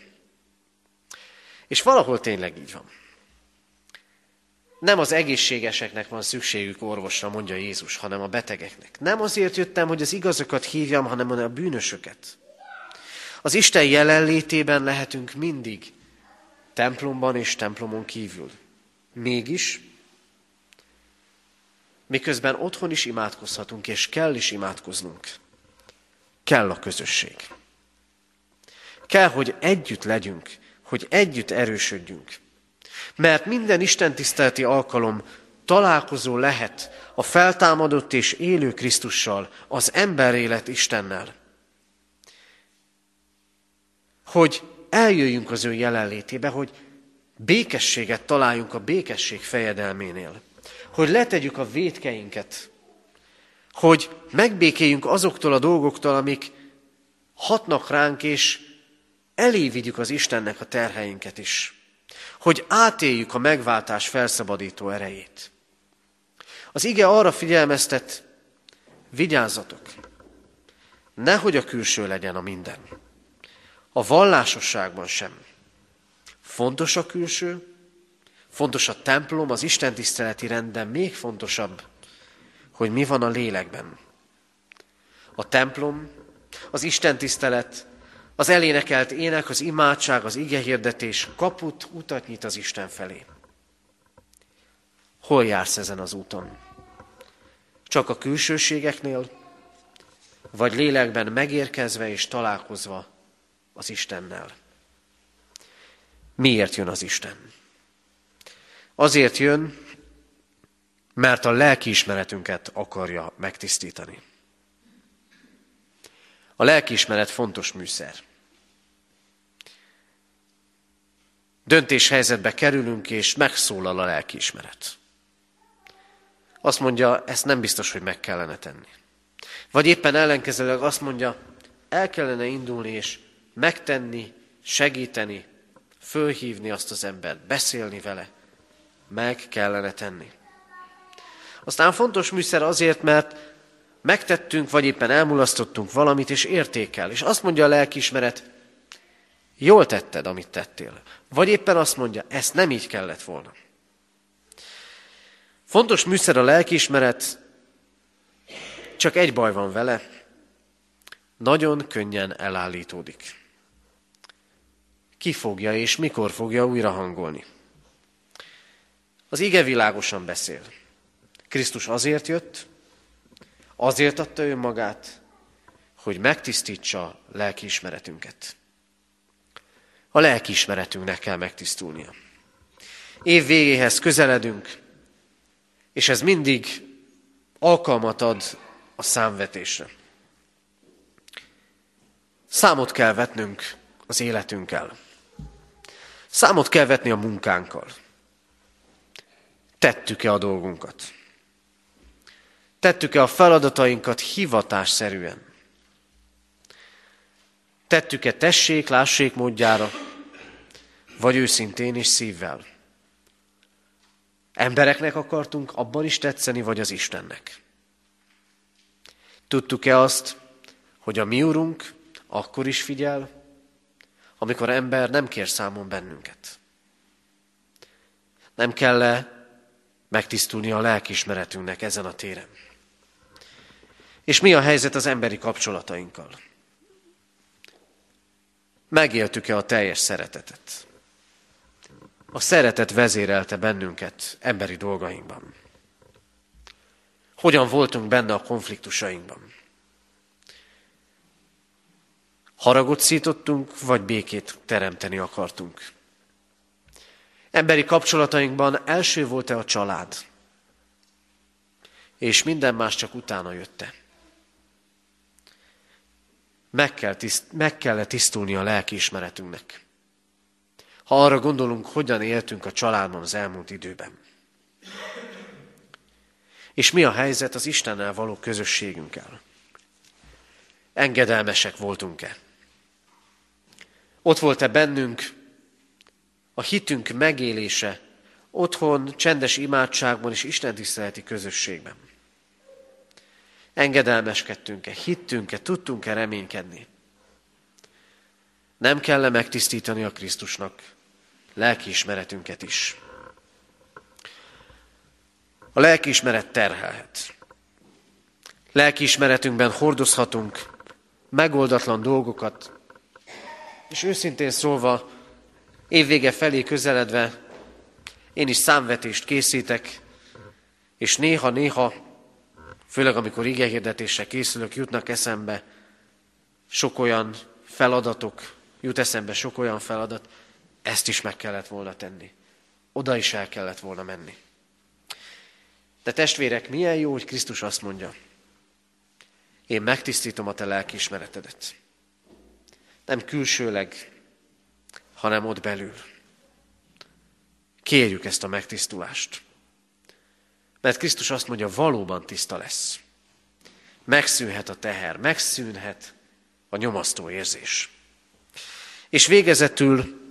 És valahol tényleg így van. Nem az egészségeseknek van szükségük orvosra, mondja Jézus, hanem a betegeknek. Nem azért jöttem, hogy az igazokat hívjam, hanem a bűnösöket. Az Isten jelenlétében lehetünk mindig, templomban és templomon kívül. Mégis, miközben otthon is imádkozhatunk, és kell is imádkoznunk, kell a közösség. Kell, hogy együtt legyünk, hogy együtt erősödjünk. Mert minden istentiszteleti alkalom találkozó lehet a feltámadott és élő Krisztussal, az emberélet Istennel. Hogy eljöjjünk az ő jelenlétébe, hogy békességet találjunk a békesség fejedelménél. Hogy letegyük a védkeinket. Hogy megbékéljünk azoktól a dolgoktól, amik hatnak ránk, és elé az Istennek a terheinket is hogy átéljük a megváltás felszabadító erejét. Az ige arra figyelmeztet, vigyázzatok, nehogy a külső legyen a minden. A vallásosságban sem. Fontos a külső, fontos a templom, az Isten tiszteleti rend, még fontosabb, hogy mi van a lélekben. A templom, az Isten tisztelet az elénekelt ének, az imádság, az igehirdetés kaput, utat nyit az Isten felé. Hol jársz ezen az úton? Csak a külsőségeknél, vagy lélekben megérkezve és találkozva az Istennel? Miért jön az Isten? Azért jön, mert a lelkiismeretünket akarja megtisztítani. A lelkiismeret fontos műszer. Döntéshelyzetbe kerülünk, és megszólal a lelkiismeret. Azt mondja, ezt nem biztos, hogy meg kellene tenni. Vagy éppen ellenkezőleg azt mondja, el kellene indulni, és megtenni, segíteni, fölhívni azt az embert, beszélni vele. Meg kellene tenni. Aztán fontos műszer azért, mert megtettünk, vagy éppen elmulasztottunk valamit, és értékel. És azt mondja a lelkiismeret, jól tetted, amit tettél. Vagy éppen azt mondja, ezt nem így kellett volna. Fontos műszer a lelkiismeret, csak egy baj van vele, nagyon könnyen elállítódik. Ki fogja és mikor fogja újra hangolni? Az ige világosan beszél. Krisztus azért jött, azért adta ő magát, hogy megtisztítsa lelkiismeretünket. A lelkiismeretünknek kell megtisztulnia. Év végéhez közeledünk, és ez mindig alkalmat ad a számvetésre. Számot kell vetnünk az életünkkel. Számot kell vetni a munkánkkal. Tettük-e a dolgunkat? Tettük-e a feladatainkat hivatásszerűen? Tettük-e tessék, lássék módjára, vagy őszintén és szívvel? Embereknek akartunk abban is tetszeni, vagy az Istennek? Tudtuk-e azt, hogy a mi Urunk akkor is figyel, amikor ember nem kér számon bennünket? Nem kell -e megtisztulni a lelkismeretünknek ezen a téren? És mi a helyzet az emberi kapcsolatainkkal? Megéltük-e a teljes szeretetet? A szeretet vezérelte bennünket emberi dolgainkban. Hogyan voltunk benne a konfliktusainkban? Haragot szítottunk, vagy békét teremteni akartunk? Emberi kapcsolatainkban első volt-e a család? És minden más csak utána jötte. Meg, kell tiszt, meg kell tisztulni a lelkiismeretünknek. Ha arra gondolunk, hogyan éltünk a családban az elmúlt időben. És mi a helyzet az Istennel való közösségünkkel? Engedelmesek voltunk-e? Ott volt-e bennünk a hitünk megélése, otthon, csendes imádságban és Isten tiszteleti közösségben? Engedelmeskedtünk-e, hittünk-e, tudtunk-e reménykedni? Nem kell -e megtisztítani a Krisztusnak lelkiismeretünket is? A lelkiismeret terhelhet. Lelkiismeretünkben hordozhatunk megoldatlan dolgokat, és őszintén szólva, évvége felé közeledve, én is számvetést készítek, és néha-néha, főleg amikor igehirdetésre készülök, jutnak eszembe sok olyan feladatok, jut eszembe sok olyan feladat, ezt is meg kellett volna tenni. Oda is el kellett volna menni. De testvérek, milyen jó, hogy Krisztus azt mondja, én megtisztítom a te lelkiismeretedet. Nem külsőleg, hanem ott belül. Kérjük ezt a megtisztulást. Mert Krisztus azt mondja, valóban tiszta lesz. Megszűnhet a teher, megszűnhet a nyomasztó érzés. És végezetül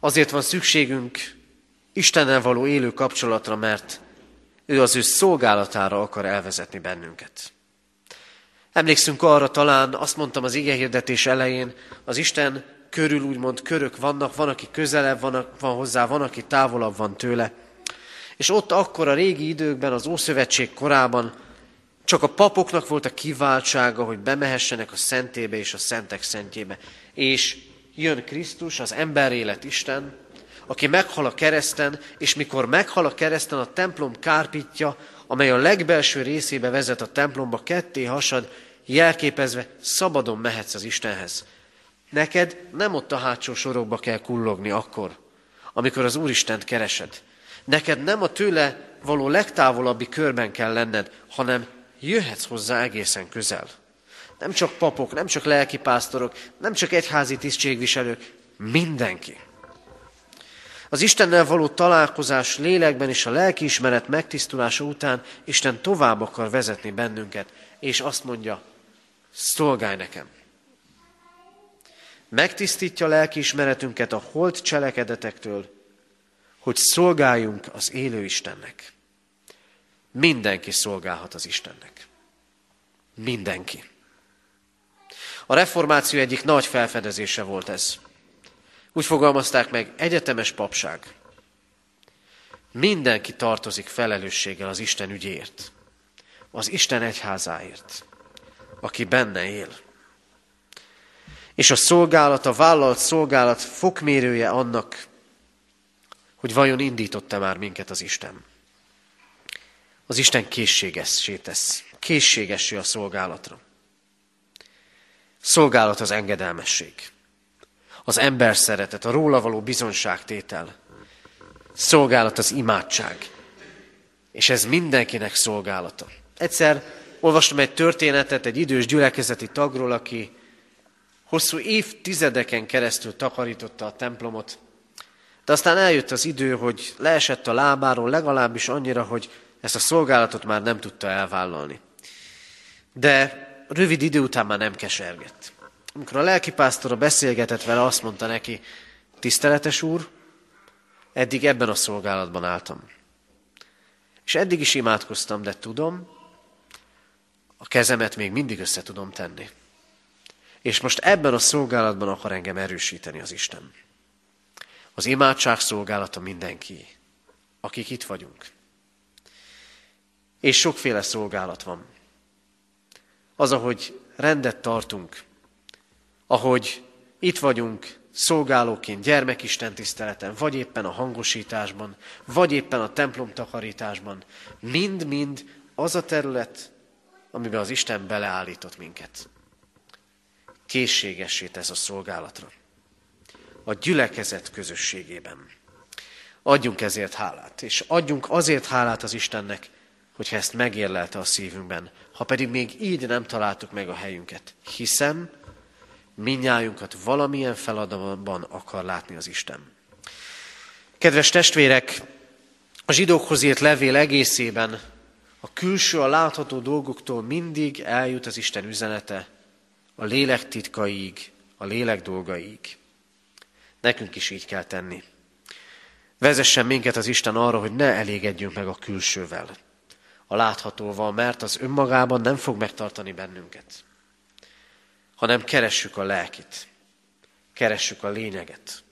azért van szükségünk Istennel való élő kapcsolatra, mert ő az ő szolgálatára akar elvezetni bennünket. Emlékszünk arra talán, azt mondtam az igehirdetés elején, az Isten körül úgymond körök vannak, van, aki közelebb van, van hozzá, van, aki távolabb van tőle. És ott akkor a régi időkben, az Ószövetség korában csak a papoknak volt a kiváltsága, hogy bemehessenek a szentébe és a szentek szentjébe. És jön Krisztus, az emberélet Isten, aki meghal a kereszten, és mikor meghal a kereszten, a templom kárpítja, amely a legbelső részébe vezet a templomba, ketté hasad, jelképezve szabadon mehetsz az Istenhez. Neked nem ott a hátsó sorokba kell kullogni akkor, amikor az Úristent keresed. Neked nem a tőle való legtávolabbi körben kell lenned, hanem jöhetsz hozzá egészen közel. Nem csak papok, nem csak lelkipásztorok, nem csak egyházi tisztségviselők, mindenki. Az Istennel való találkozás lélekben és a lelkiismeret megtisztulása után Isten tovább akar vezetni bennünket, és azt mondja, szolgálj nekem. megtisztítja lelkiismeretünket a holt cselekedetektől, hogy szolgáljunk az élő Istennek. Mindenki szolgálhat az Istennek. Mindenki. A reformáció egyik nagy felfedezése volt ez. Úgy fogalmazták meg, egyetemes papság. Mindenki tartozik felelősséggel az Isten ügyért, az Isten egyházáért, aki benne él. És a szolgálat, a vállalt szolgálat fokmérője annak, hogy vajon indította már minket az Isten. Az Isten készségessé tesz, készségessé a szolgálatra. Szolgálat az engedelmesség, az ember szeretet, a róla való bizonságtétel, szolgálat az imádság, és ez mindenkinek szolgálata. Egyszer olvastam egy történetet egy idős gyülekezeti tagról, aki hosszú évtizedeken keresztül takarította a templomot, de aztán eljött az idő, hogy leesett a lábáról legalábbis annyira, hogy ezt a szolgálatot már nem tudta elvállalni. De rövid idő után már nem kesergett. Amikor a lelkipásztora beszélgetett vele, azt mondta neki, tiszteletes úr, eddig ebben a szolgálatban álltam. És eddig is imádkoztam, de tudom, a kezemet még mindig össze tudom tenni. És most ebben a szolgálatban akar engem erősíteni az Isten. Az imádság szolgálata mindenki, akik itt vagyunk. És sokféle szolgálat van. Az, ahogy rendet tartunk, ahogy itt vagyunk szolgálóként gyermekisten tiszteleten, vagy éppen a hangosításban, vagy éppen a templom takarításban, mind-mind az a terület, amiben az Isten beleállított minket. Készségessé tesz a szolgálatra a gyülekezet közösségében. Adjunk ezért hálát, és adjunk azért hálát az Istennek, hogyha ezt megérlelte a szívünkben, ha pedig még így nem találtuk meg a helyünket, hiszen minnyájunkat valamilyen feladatban akar látni az Isten. Kedves testvérek, a zsidókhoz írt levél egészében a külső, a látható dolgoktól mindig eljut az Isten üzenete, a lélek titkaiig, a lélek dolgaiig. Nekünk is így kell tenni. Vezessen minket az Isten arra, hogy ne elégedjünk meg a külsővel, a láthatóval, mert az önmagában nem fog megtartani bennünket, hanem keressük a lelkit, keressük a lényeget,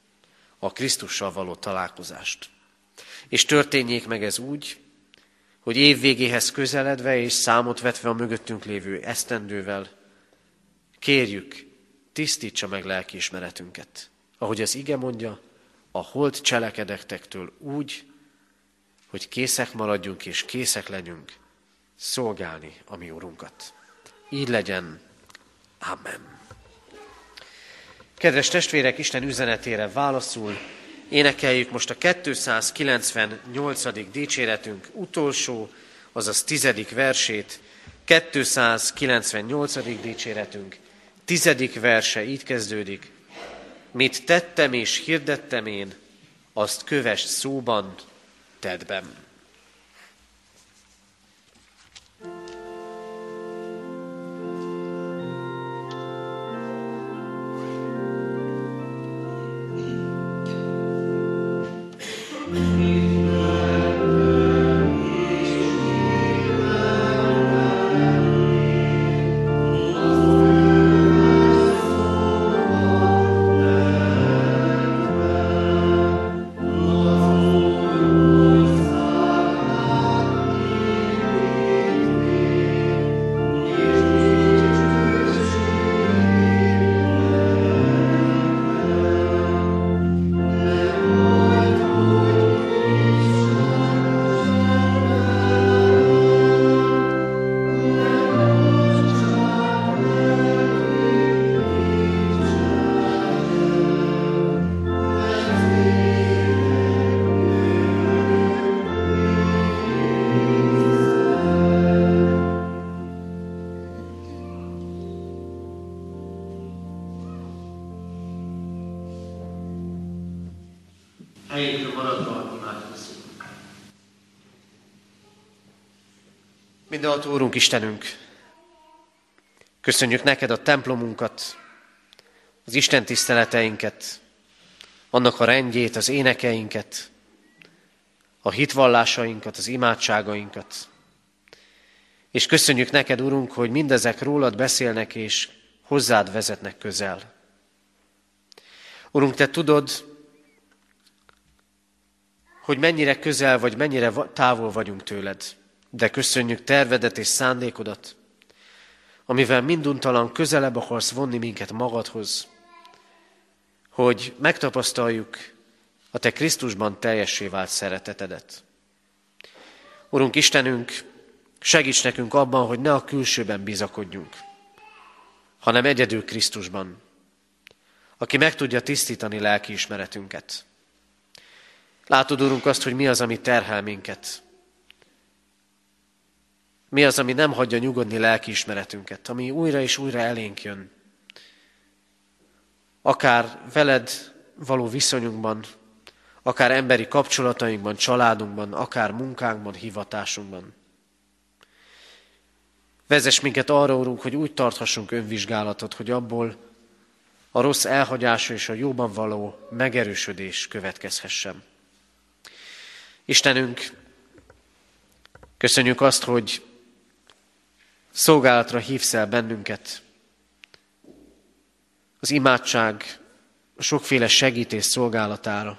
a Krisztussal való találkozást. És történjék meg ez úgy, hogy év végéhez közeledve és számot vetve a mögöttünk lévő esztendővel, kérjük, tisztítsa meg lelkiismeretünket ahogy az ige mondja, a holt cselekedektektől úgy, hogy készek maradjunk és készek legyünk szolgálni a mi Urunkat. Így legyen. Amen. Kedves testvérek, Isten üzenetére válaszul énekeljük most a 298. dicséretünk utolsó, azaz tizedik versét, 298. dicséretünk, tizedik verse így kezdődik. Mit tettem és hirdettem én, azt kövess szóban, tedben. Úrunk Istenünk, köszönjük neked a templomunkat, az Isten tiszteleteinket, annak a rendjét, az énekeinket, a hitvallásainkat, az imádságainkat. És köszönjük neked, Urunk, hogy mindezek rólad beszélnek, és hozzád vezetnek közel. Urunk, te tudod, hogy mennyire közel vagy mennyire távol vagyunk tőled, de köszönjük tervedet és szándékodat, amivel minduntalan közelebb akarsz vonni minket magadhoz, hogy megtapasztaljuk a Te Krisztusban teljessé vált szeretetedet. Urunk Istenünk, segíts nekünk abban, hogy ne a külsőben bizakodjunk, hanem egyedül Krisztusban, aki meg tudja tisztítani lelkiismeretünket. Látod, Urunk, azt, hogy mi az, ami terhel minket. Mi az, ami nem hagyja nyugodni lelkiismeretünket, ami újra és újra elénk jön. Akár veled való viszonyunkban, akár emberi kapcsolatainkban, családunkban, akár munkánkban, hivatásunkban. Vezess minket arra, Urunk, hogy úgy tarthassunk önvizsgálatot, hogy abból a rossz elhagyása és a jóban való megerősödés következhessen. Istenünk, köszönjük azt, hogy szolgálatra hívsz el bennünket. Az imádság sokféle segítés szolgálatára.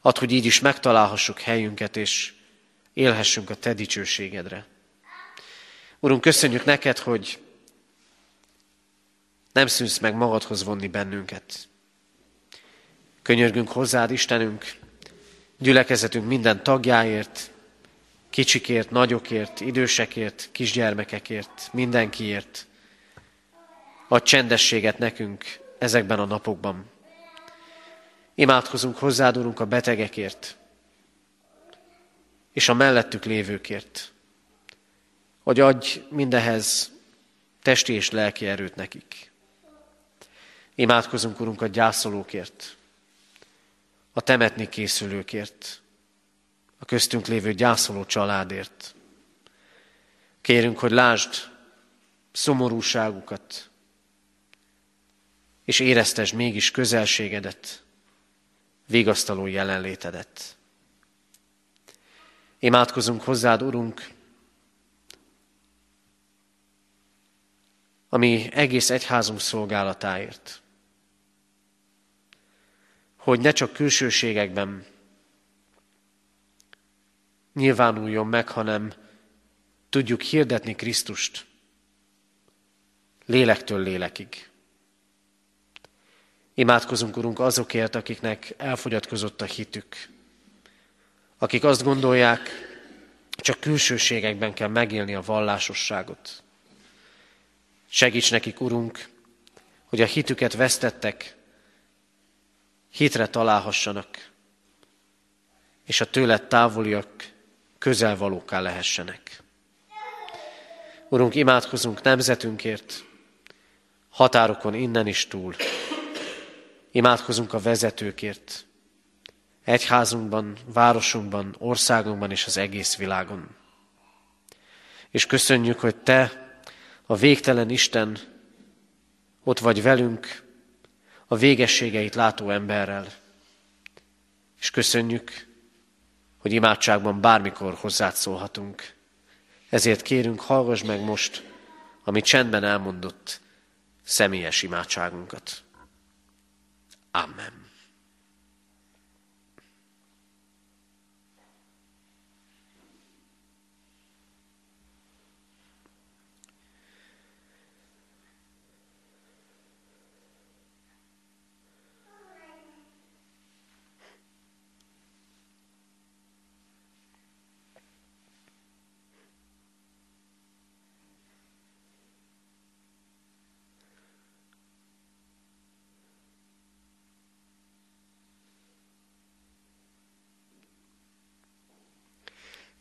Add, hogy így is megtalálhassuk helyünket, és élhessünk a Te dicsőségedre. Urunk, köszönjük neked, hogy nem szűnsz meg magadhoz vonni bennünket. Könyörgünk hozzád, Istenünk, gyülekezetünk minden tagjáért, kicsikért, nagyokért, idősekért, kisgyermekekért, mindenkiért. Adj csendességet nekünk ezekben a napokban. Imádkozunk hozzád, Urunk, a betegekért, és a mellettük lévőkért, hogy adj mindehez testi és lelki erőt nekik. Imádkozunk, Urunk, a gyászolókért, a temetni készülőkért, a köztünk lévő gyászoló családért. Kérünk, hogy lásd szomorúságukat, és éreztesd mégis közelségedet, vigasztaló jelenlétedet. Imádkozunk hozzád, Urunk, ami egész egyházunk szolgálatáért hogy ne csak külsőségekben nyilvánuljon meg, hanem tudjuk hirdetni Krisztust lélektől lélekig. Imádkozunk, Urunk, azokért, akiknek elfogyatkozott a hitük, akik azt gondolják, csak külsőségekben kell megélni a vallásosságot. Segíts nekik, Urunk, hogy a hitüket vesztettek, hitre találhassanak, és a tőled távoliak közelvalóká lehessenek. Urunk, imádkozunk nemzetünkért, határokon innen is túl. Imádkozunk a vezetőkért, egyházunkban, városunkban, országunkban és az egész világon. És köszönjük, hogy Te, a végtelen Isten, ott vagy velünk, a végességeit látó emberrel. És köszönjük, hogy imádságban bármikor hozzád szólhatunk. Ezért kérünk, hallgass meg most, amit csendben elmondott személyes imádságunkat. Amen.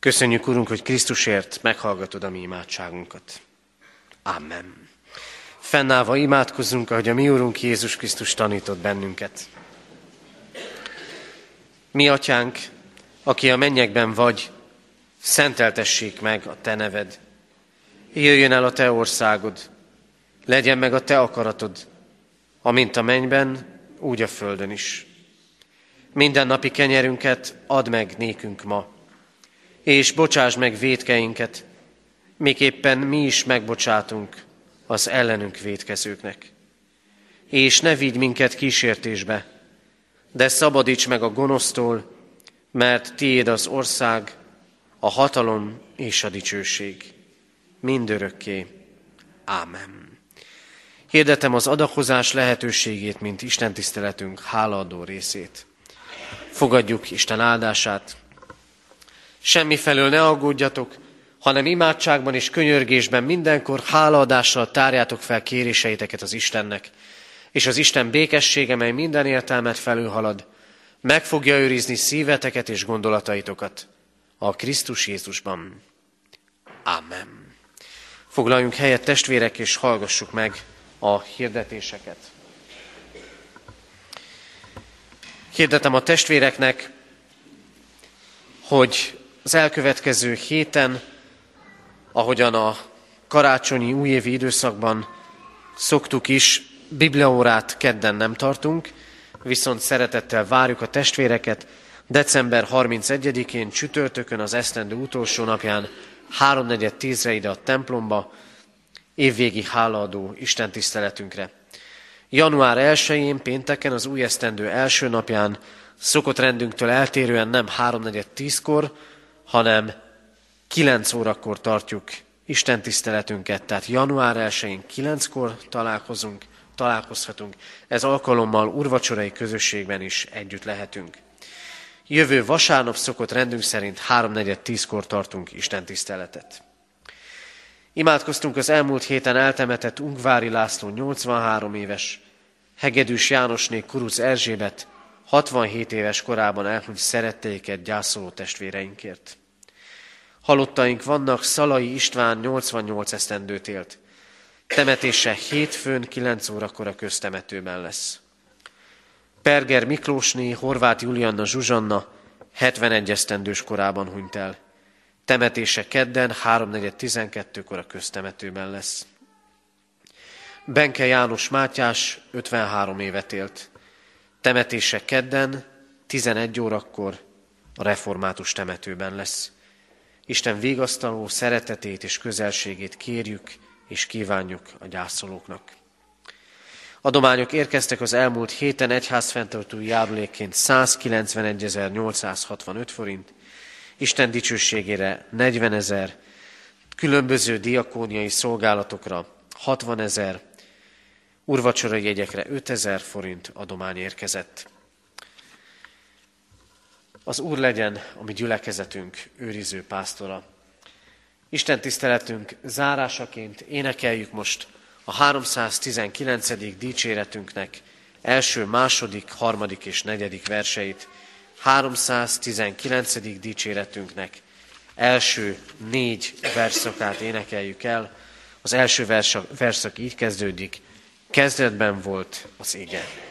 Köszönjük, Urunk, hogy Krisztusért meghallgatod a mi imádságunkat. Amen. Fennállva imádkozzunk, ahogy a mi Urunk Jézus Krisztus tanított bennünket. Mi, Atyánk, aki a mennyekben vagy, szenteltessék meg a Te neved. Jöjjön el a Te országod, legyen meg a Te akaratod, amint a mennyben, úgy a földön is. Minden napi kenyerünket add meg nékünk ma, és bocsáss meg védkeinket, miképpen mi is megbocsátunk az ellenünk védkezőknek. És ne vigy minket kísértésbe, de szabadíts meg a gonosztól, mert tiéd az ország, a hatalom és a dicsőség. Mindörökké. Ámen. Hirdetem az adakozás lehetőségét, mint Isten tiszteletünk hálaadó részét. Fogadjuk Isten áldását. Semmi felől ne aggódjatok, hanem imádságban és könyörgésben mindenkor hálaadással tárjátok fel kéréseiteket az Istennek, és az Isten békessége, mely minden értelmet felülhalad, meg fogja őrizni szíveteket és gondolataitokat a Krisztus Jézusban. Amen. Foglaljunk helyet testvérek, és hallgassuk meg a hirdetéseket. Hirdetem a testvéreknek, hogy az elkövetkező héten, ahogyan a karácsonyi újévi időszakban szoktuk is, bibliaórát kedden nem tartunk, viszont szeretettel várjuk a testvéreket december 31-én csütörtökön az esztendő utolsó napján 3.4.10-re ide a templomba, évvégi hálaadó Isten tiszteletünkre. Január 1-én pénteken az új esztendő első napján szokott rendünktől eltérően nem 3.4.10-kor, hanem 9 órakor tartjuk Isten tiszteletünket, tehát január 1-én 9-kor találkozunk, találkozhatunk. Ez alkalommal urvacsorai közösségben is együtt lehetünk. Jövő vasárnap szokott rendünk szerint 3.4.10-kor tartunk Isten tiszteletet. Imádkoztunk az elmúlt héten eltemetett Ungvári László 83 éves, Hegedűs Jánosné Kuruc Erzsébet 67 éves korában elhunyt szeretteiket gyászoló testvéreinkért. Halottaink vannak, Szalai István 88 esztendőt élt. Temetése hétfőn 9 órakor a köztemetőben lesz. Perger Miklósné, Horváth Julianna Zsuzsanna 71 esztendős korában hunyt el. Temetése kedden 3.4.12-kor a köztemetőben lesz. Benke János Mátyás 53 évet élt. Temetése kedden 11 órakor a református temetőben lesz. Isten végasztaló szeretetét és közelségét kérjük és kívánjuk a gyászolóknak. Adományok érkeztek az elmúlt héten egyházfenntartói járulékként 191.865 forint, Isten dicsőségére 40 ezer, különböző diakóniai szolgálatokra 60 ezer, urvacsorai jegyekre 5 ezer forint adomány érkezett. Az Úr legyen a mi gyülekezetünk őriző pásztora. Isten tiszteletünk zárásaként énekeljük most a 319. dicséretünknek első, második, harmadik és negyedik verseit. 319. dicséretünknek első négy verszakát énekeljük el. Az első verszak, verszak így kezdődik, kezdetben volt az ége.